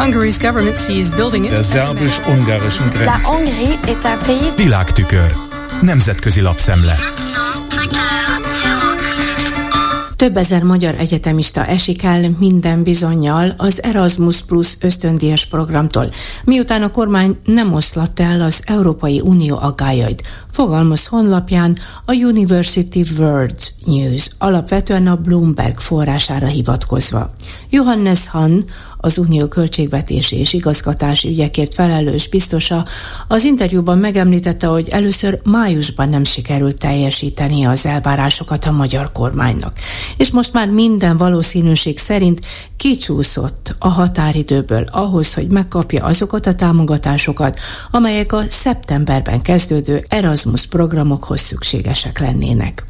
der szerbus-ungarischen La Grenze. Hongrie est un pays Világtükör. Nemzetközi lapszemle. Több ezer magyar egyetemista esik el minden bizonyal az Erasmus Plus ösztöndíjas programtól, miután a kormány nem oszlatta el az Európai Unió aggájait. Fogalmaz honlapján a University World News, alapvetően a Bloomberg forrására hivatkozva. Johannes Hahn, az unió költségvetési és igazgatási ügyekért felelős biztosa az interjúban megemlítette, hogy először májusban nem sikerült teljesíteni az elvárásokat a magyar kormánynak, és most már minden valószínűség szerint kicsúszott a határidőből ahhoz, hogy megkapja azokat a támogatásokat, amelyek a szeptemberben kezdődő Erasmus programokhoz szükségesek lennének.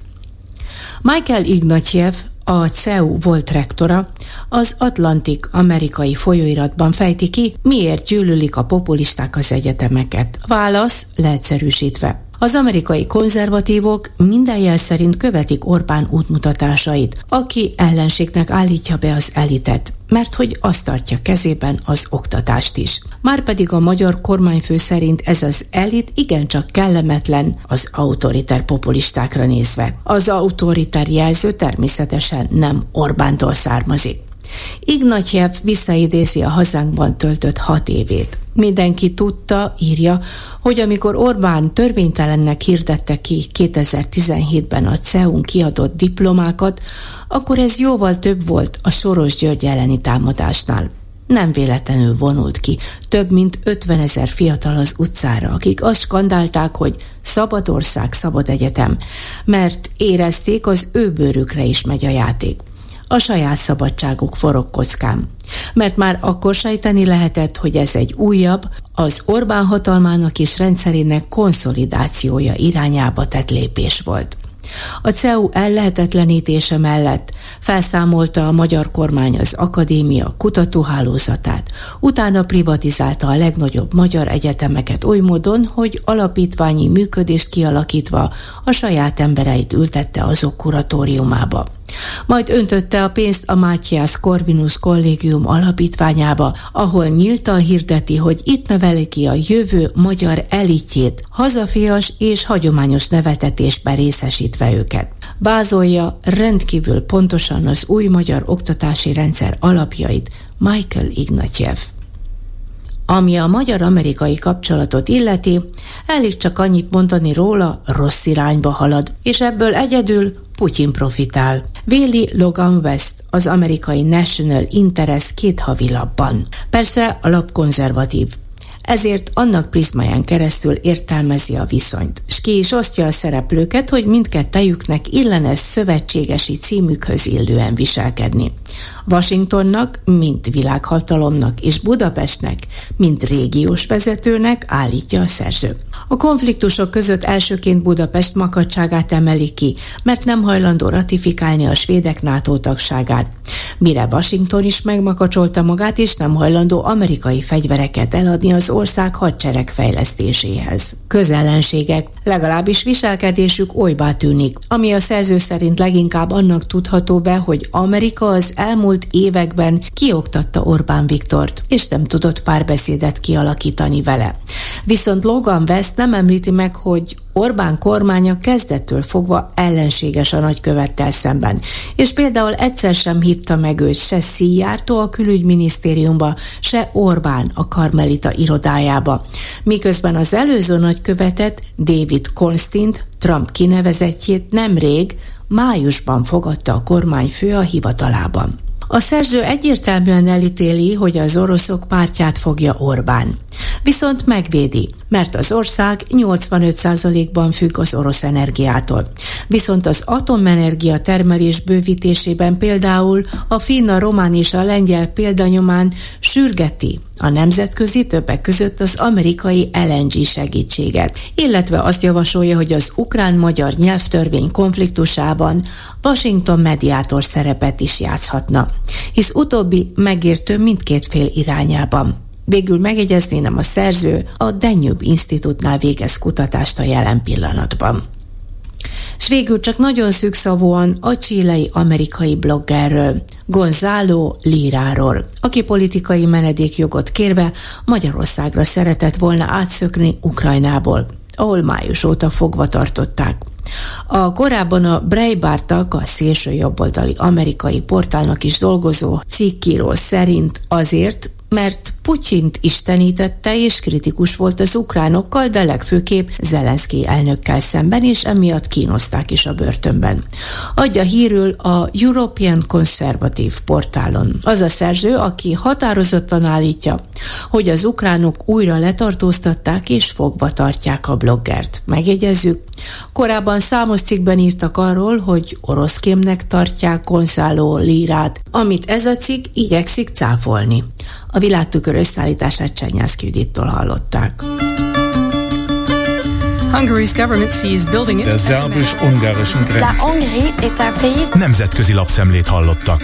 Michael Ignatiev, a CEU volt rektora, az Atlantik amerikai folyóiratban fejti ki, miért gyűlölik a populisták az egyetemeket. Válasz leegyszerűsítve. Az amerikai konzervatívok minden jel szerint követik Orbán útmutatásait, aki ellenségnek állítja be az elitet, mert hogy azt tartja kezében az oktatást is. Márpedig a magyar kormányfő szerint ez az elit igencsak kellemetlen az autoriter populistákra nézve. Az autoriter jelző természetesen nem Orbántól származik. Ignatyev visszaidézi a hazánkban töltött hat évét. Mindenki tudta, írja, hogy amikor Orbán törvénytelennek hirdette ki 2017-ben a CEUN kiadott diplomákat, akkor ez jóval több volt a Soros György elleni támadásnál. Nem véletlenül vonult ki több mint 50 ezer fiatal az utcára, akik azt skandálták, hogy szabad ország, szabad egyetem, mert érezték, az ő bőrükre is megy a játék a saját szabadságuk forog. Mert már akkor sejteni lehetett, hogy ez egy újabb, az Orbán hatalmának és rendszerének konszolidációja irányába tett lépés volt. A CEU ellehetetlenítése mellett felszámolta a magyar kormány az akadémia kutatóhálózatát, utána privatizálta a legnagyobb magyar egyetemeket oly módon, hogy alapítványi működést kialakítva a saját embereit ültette azok kuratóriumába. Majd öntötte a pénzt a Mátyász Corvinus kollégium alapítványába, ahol nyíltan hirdeti, hogy itt neveli ki a jövő magyar elitjét, hazafias és hagyományos neveltetésben részesítve őket. Vázolja rendkívül pontosan az új magyar oktatási rendszer alapjait Michael Ignatjev. Ami a magyar-amerikai kapcsolatot illeti, elég csak annyit mondani róla, rossz irányba halad, és ebből egyedül Putyin profitál. Véli Logan West, az amerikai National Interest két havilapban. Persze a lap konzervatív, ezért annak prizmáján keresztül értelmezi a viszonyt, s ki is osztja a szereplőket, hogy mindkettejüknek illene szövetségesi címükhöz illően viselkedni. Washingtonnak, mint világhatalomnak és Budapestnek, mint régiós vezetőnek állítja a szerző. A konfliktusok között elsőként Budapest makadságát emeli ki, mert nem hajlandó ratifikálni a svédek NATO tagságát. Mire Washington is megmakacsolta magát, és nem hajlandó amerikai fegyvereket eladni az ország hadsereg fejlesztéséhez. Közellenségek, legalábbis viselkedésük olybá tűnik, ami a szerző szerint leginkább annak tudható be, hogy Amerika az elmúlt években kioktatta Orbán Viktort, és nem tudott párbeszédet kialakítani vele. Viszont Logan West nem említi meg, hogy Orbán kormánya kezdettől fogva ellenséges a nagykövettel szemben, és például egyszer sem hívta meg őt se Szijjártó a külügyminisztériumba, se Orbán a Karmelita irodájába, miközben az előző nagykövetet, David Constint, Trump kinevezettjét nemrég, májusban fogadta a kormányfő a hivatalában. A szerző egyértelműen elítéli, hogy az oroszok pártját fogja Orbán. Viszont megvédi, mert az ország 85%-ban függ az orosz energiától. Viszont az atomenergia termelés bővítésében például a finn, a román és a lengyel példanyomán sürgeti a nemzetközi többek között az amerikai LNG segítséget, illetve azt javasolja, hogy az ukrán-magyar nyelvtörvény konfliktusában Washington mediátor szerepet is játszhatna, hisz utóbbi megértő mindkét fél irányában. Végül megjegyezni nem a szerző a Danube Institutnál végez kutatást a jelen pillanatban. S végül csak nagyon szűkszavúan a csílei amerikai bloggerről, Gonzalo Líráról, aki politikai menedékjogot kérve Magyarországra szeretett volna átszökni Ukrajnából, ahol május óta fogva tartották. A korábban a Breitbartak, a szélső jobboldali amerikai portálnak is dolgozó cikkíró szerint azért, mert Putyint istenítette és kritikus volt az ukránokkal, de legfőképp Zelenszky elnökkel szemben, és emiatt kínozták is a börtönben. Adja hírül a European Conservative portálon. Az a szerző, aki határozottan állítja, hogy az ukránok újra letartóztatták és fogva tartják a bloggert. Megjegyezzük, Korábban számos cikkben írtak arról, hogy oroszkémnek tartják Gonzalo Lírát, amit ez a cikk igyekszik cáfolni. A világtükör összeállítását Csenyászki Judittól hallották. Hungary's government sees building it Der szerbus-ungarischen Grenze. La Hongrie est un pays... Nemzetközi lapszemlét hallottak.